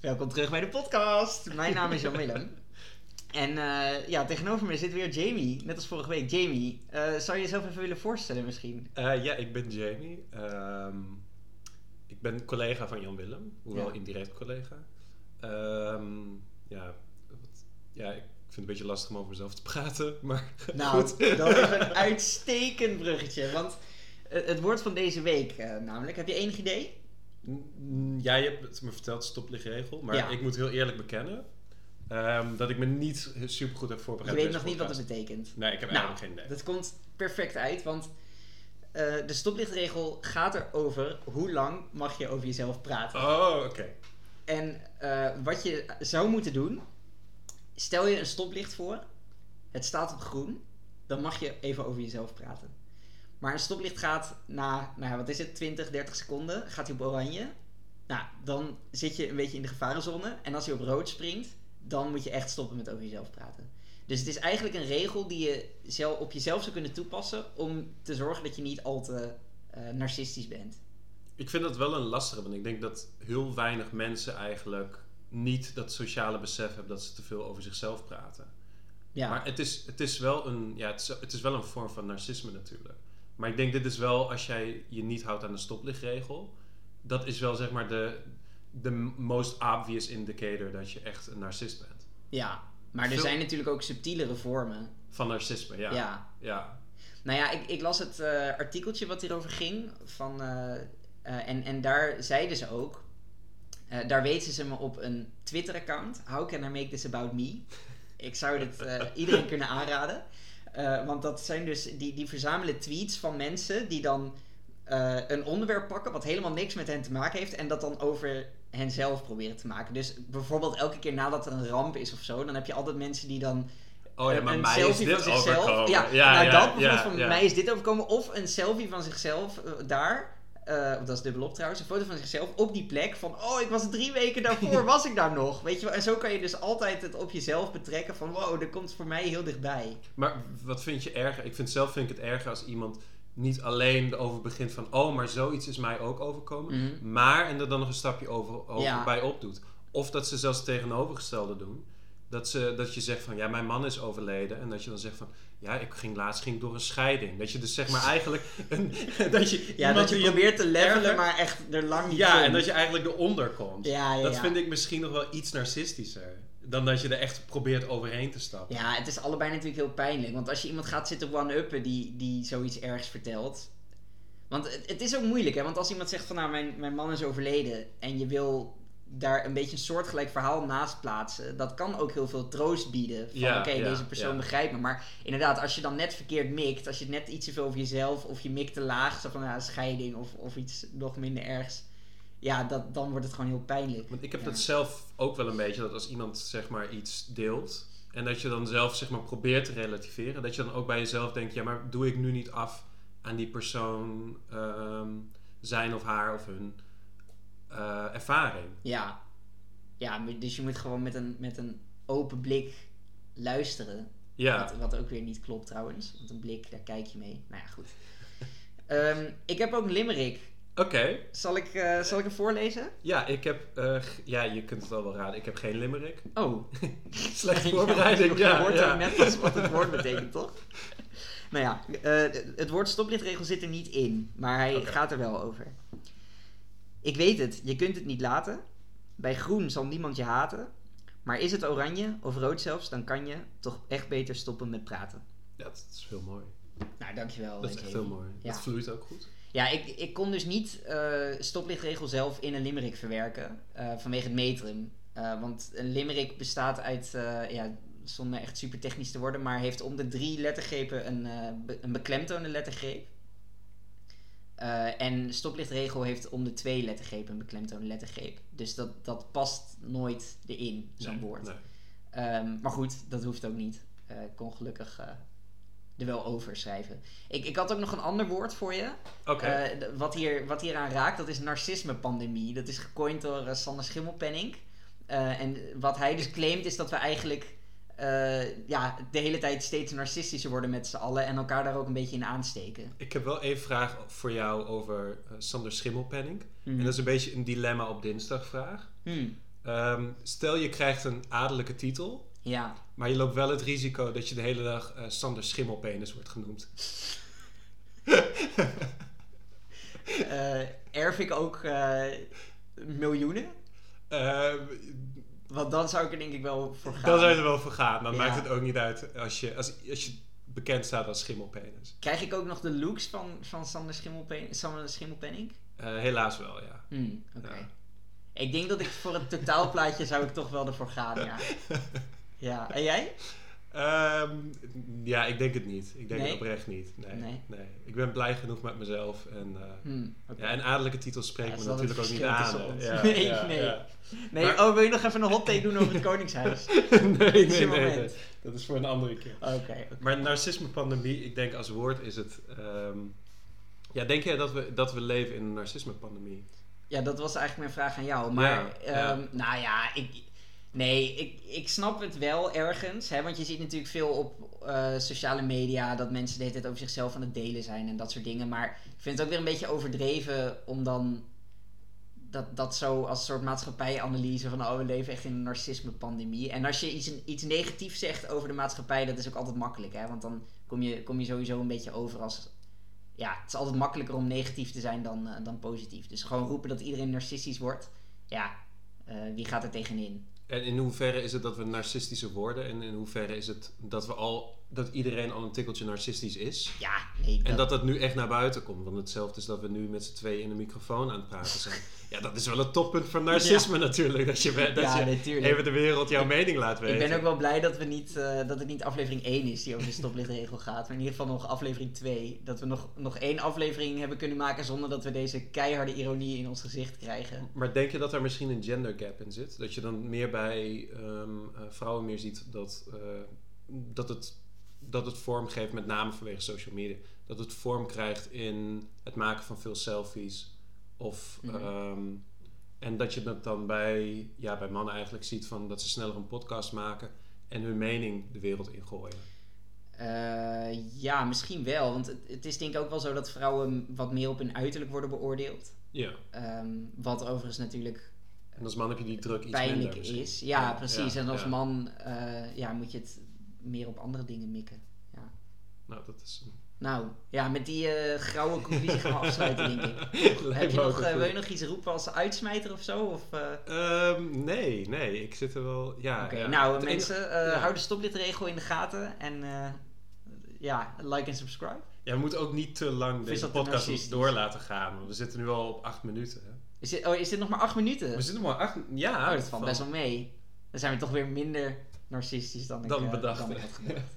Welkom terug bij de podcast. Mijn naam is Jan Willem. En eh, ja, tegenover me zit weer Jamie, net als vorige week. Jamie, eh, zou je jezelf even willen voorstellen misschien? Eh, ja, ik ben Jamie. Ehm, ik ben collega van Jan Willem, hoewel Ja. indirect collega. Ehm, ja, wat- ja, ik vind het een beetje lastig om over mezelf te praten, maar Nou, goed. dat is een uitstekend bruggetje. Want het woord van deze week namelijk, heb je enig idee? Je hebt het me verteld, stoplichtregel. Maar Ja. ik moet heel eerlijk bekennen ehm, dat ik me niet super goed heb Je voorbereid. weet op nog niet wat het betekent. Nee, ik heb Nou, eigenlijk geen idee. Dat komt perfect uit, want eh, de stoplichtregel gaat erover hoe lang mag je over jezelf praten. Oh, oké. En eh, wat je zou moeten doen, stel je een stoplicht voor, het staat op groen, dan mag je even over jezelf praten. Maar een stoplicht gaat na, nou ja, wat is het, 20, 30 seconden, gaat hij op oranje. Nou, dan zit je een beetje in de gevarenzone. En als hij op rood springt, dan moet je echt stoppen met over jezelf praten. Dus het is eigenlijk een regel die je zelf, op jezelf zou kunnen toepassen om te zorgen dat je niet al te eh, narcistisch bent. Ik vind dat wel een lastige, want ik denk dat heel weinig mensen eigenlijk niet dat sociale besef hebben dat ze te veel over zichzelf praten. Ja, Maar het is, het, is wel een, ja, het, is, het is wel een vorm van narcisme natuurlijk. Maar ik denk dit is wel, als jij je niet houdt aan de stoplichtregel, dat is wel zeg maar de, de most obvious indicator dat je echt een narcist bent. ja. maar er zijn natuurlijk ook subtielere vormen. Van narcisme, ja. ja. ja. Nou ja, ik, ik las het eh, artikeltje wat hierover ging. Van, eh, eh, en, en daar zeiden ze ook. daar wezen ze me op een Twitter-account. How can I make this about me? Ik zou dit iedereen kunnen aanraden. Eh, want dat zijn dus. Die, die verzamelen tweets van mensen die dan eh, een onderwerp pakken. wat helemaal niks met hen te maken heeft. en dat dan over henzelf proberen te maken. Dus bijvoorbeeld elke keer nadat er een ramp is of zo. dan heb je altijd mensen die dan Oh ja, maar een mij is selfie dit van zichzelf. overkomen. Ja, ja, nou ja, dat bijvoorbeeld ja, van mij is dit overkomen. Of een selfie van zichzelf eh, daar. Eh, dat is dubbelop trouwens. Een foto van zichzelf op die plek. Van, oh, ik was drie weken daarvoor, was ik daar nog? Weet je wel? En zo kan je dus altijd het op jezelf betrekken. Van, wow, dat komt voor mij heel dichtbij. Maar wat vind je erger? Ik vind zelf vind ik het erger als iemand niet alleen erover begint van... oh, maar zoiets is mij ook overkomen. Mhm. Maar, en er dan nog een stapje over, over Ja. bij opdoet. Of dat ze zelfs het tegenovergestelde doen. Dat, ze, dat je zegt van, ja, mijn man is overleden. En dat je dan zegt van, ja, ik ging laatst ging door een scheiding. Dat je dus zeg maar eigenlijk... Een, dat je Ja, dat je probeert te levelen, erger- maar echt er lang niet Ja, komt. en dat je eigenlijk eronder komt. Ja, ja, dat ja. vind ik misschien nog wel iets narcistischer. Dan dat je er echt probeert overheen te stappen. Ja, het is allebei natuurlijk heel pijnlijk. Want als je iemand gaat zitten one-uppen die, die zoiets ergs vertelt. Want het, het is ook moeilijk, hè? Want als iemand zegt van nou, mijn, mijn man is overleden. En je wil daar een beetje een soortgelijk verhaal naast plaatsen. Dat kan ook heel veel troost bieden. Van Ja, oké, ja, deze persoon ja. begrijpt me. Maar inderdaad, als je dan net verkeerd mikt. Als je net iets te veel over jezelf. Of je mikt te laag. Zo van nou, scheiding of, of iets nog minder ergs. Ja, dat, dan wordt het gewoon heel pijnlijk. Want ik heb Ja. dat zelf ook wel een beetje, dat als iemand zeg maar iets deelt en dat je dan zelf zeg maar probeert te relativeren, dat je dan ook bij jezelf denkt, ja maar doe ik nu niet af aan die persoon ehm, zijn of haar of hun eh, ervaring. Ja. Ja, dus je moet gewoon met een, met een open blik luisteren. Ja, Wat, wat ook weer niet klopt trouwens. Want een blik, daar kijk je mee. Nou ja, goed. Ehm, ik heb ook een limerick. oké. Zal ik, eh, zal ik hem voorlezen? Ja, ik heb, eh, ja je kunt het al wel raden, ik heb geen limerick. Oh. Slechte voorbereiding, je ja. hoort ja. net wat het woord betekent, toch? nou ja, het woord stoplichtregel zit er niet in. Maar hij gaat er wel over. Ik weet het, je kunt het niet laten. Bij groen zal niemand je haten. Maar is het oranje, of rood zelfs, dan kan je toch echt beter stoppen met praten. Ja, dat is heel mooi. Nou, dankjewel. Dat is echt heel mooi. Ja. Dat vloeit ook goed. Ja, ik, ik kon dus niet eh stoplichtregel zelf in een limerick verwerken. eh, vanwege het metrum. Eh, want een limerick bestaat uit, eh, ja, zonder echt super technisch te worden, maar heeft om de drie lettergrepen een, eh, be- een beklemtoonde lettergreep. Eh, en stoplichtregel heeft om de twee lettergrepen een beklemtoonde lettergreep. Dus dat, dat past nooit erin, zo'n Nee, woord. nee. Ehm, maar goed, dat hoeft ook niet. Eh, ik kon gelukkig eh, er wel over schrijven. Ik, ik had ook nog een ander woord voor je. Oké. D- wat, hier, wat hier aan raakt, dat is narcisme-pandemie. Dat is gecoind door Sander Schimmelpenning. En wat hij dus claimt is dat we eigenlijk eh, ja, de hele tijd steeds narcistischer worden met z'n allen en elkaar daar ook een beetje in aansteken. Ik heb wel één vraag voor jou over eh, Sander Schimmelpenning. En dat is een beetje een dilemma op dinsdag vraag. Hmm. Ehm, stel je krijgt een adellijke titel, Ja. maar je loopt wel het risico dat je de hele dag eh, Sander Schimmelpenis wordt genoemd. Erf ik ook miljoenen? Want dan zou ik er denk ik wel voor gaan. dan zou je er wel voor gaan. Dan Ja. maakt het ook niet uit als je, als, als je bekend staat als Schimmelpenis. Krijg ik ook nog de looks van, van Sander, Schimmelpen Sander Schimmelpenning? Eh, helaas wel, ja. Hmm, oké. Ja. Ik denk dat ik voor het totaalplaatje zou ik toch wel ervoor gaan, ja. Ja, en jij? Ehm, ja, ik denk het niet. Ik denk Nee? het oprecht niet. Nee, Nee? nee. Ik ben blij genoeg met mezelf. En, Hmm, oké. ja, en adellijke titels spreken me natuurlijk ook niet aan. Ja, Nee, nee. Nee, Maar- oh, wil je nog even een hot take doen over het Koningshuis? nee, nee, nee. Dat is voor een andere keer. Oké. Maar narcisme-pandemie, ik denk als woord is het... ehm, ja, denk jij dat we, dat we leven in een narcisme-pandemie? Ja, dat was eigenlijk mijn vraag aan jou. Maar, ehm, nou ja, ik, nee, ik, ik snap het wel ergens. Hè, want je ziet natuurlijk veel op eh, sociale media dat mensen de hele tijd over zichzelf aan het delen zijn en dat soort dingen. Maar ik vind het ook weer een beetje overdreven om dan dat, dat zo als soort maatschappijanalyse van oh, we leven echt in een narcisme-pandemie. En als je iets, iets negatiefs zegt over de maatschappij, dat is ook altijd makkelijk. Hè? Want dan kom je, kom je sowieso een beetje over als ja, het is altijd makkelijker om negatief te zijn dan, eh, dan positief. Dus gewoon roepen dat iedereen narcistisch wordt. Ja, eh, wie gaat er tegenin? En in hoeverre is het dat we narcistischer worden? En in hoeverre is het dat, we al, dat iedereen al een tikkeltje narcistisch is? Ja, nee. En dat dat nu echt naar buiten komt. Want hetzelfde is dat we nu met z'n tweeën in een microfoon aan het praten zijn. Ja, dat is wel het toppunt van narcisme natuurlijk. Dat je, dat ja, je even de wereld jouw mening laat weten. Ik ben ook wel blij dat, we niet, eh, dat het niet aflevering 1 is die over de stoplichtregel gaat. Maar in ieder geval nog aflevering 2. Dat we nog, nog één aflevering hebben kunnen maken zonder dat we deze keiharde ironie in ons gezicht krijgen. Maar denk je dat er misschien een gender gap in zit? Dat je dan meer bij ehm, eh, vrouwen meer ziet dat, eh, dat, het, dat het vorm geeft, met name vanwege social media. Dat het vorm krijgt in het maken van veel selfies. Of, Mhm. ehm, en dat je dat dan bij, ja, bij mannen eigenlijk ziet van dat ze sneller een podcast maken en hun mening de wereld ingooien. Eh, ja, misschien wel. Want het, het is denk ik ook wel zo dat vrouwen wat meer op hun uiterlijk worden beoordeeld. Ja, Ehm, wat overigens natuurlijk en als man heb je die druk iets pijnlijk minder is. Ja, Ja, precies. ja, en als ja. man eh, ja, moet je het meer op andere dingen mikken. Nou, dat is... Nou, ja, met die eh grauwe conclusie gaan we afsluiten, denk ik. Heb je nog, een eh, wil je nog iets roepen als uitsmijter of zo? Of, eh, Ehm, nee, nee, ik zit er wel... Ja, Oké, ja. nou enige- mensen, ja. hou de stoplichtregel in de gaten. En ja, like en subscribe. Ja, we moeten ook niet te lang deze podcast door laten gaan. Want we zitten nu al op acht minuten. Hè? Is dit, oh, is dit nog maar acht minuten? We zitten maar acht... Ja, oh, dat valt best wel mee. Dan zijn we toch weer minder narcistisch dan ik, Dan eh, bedacht. dan ik had gedacht.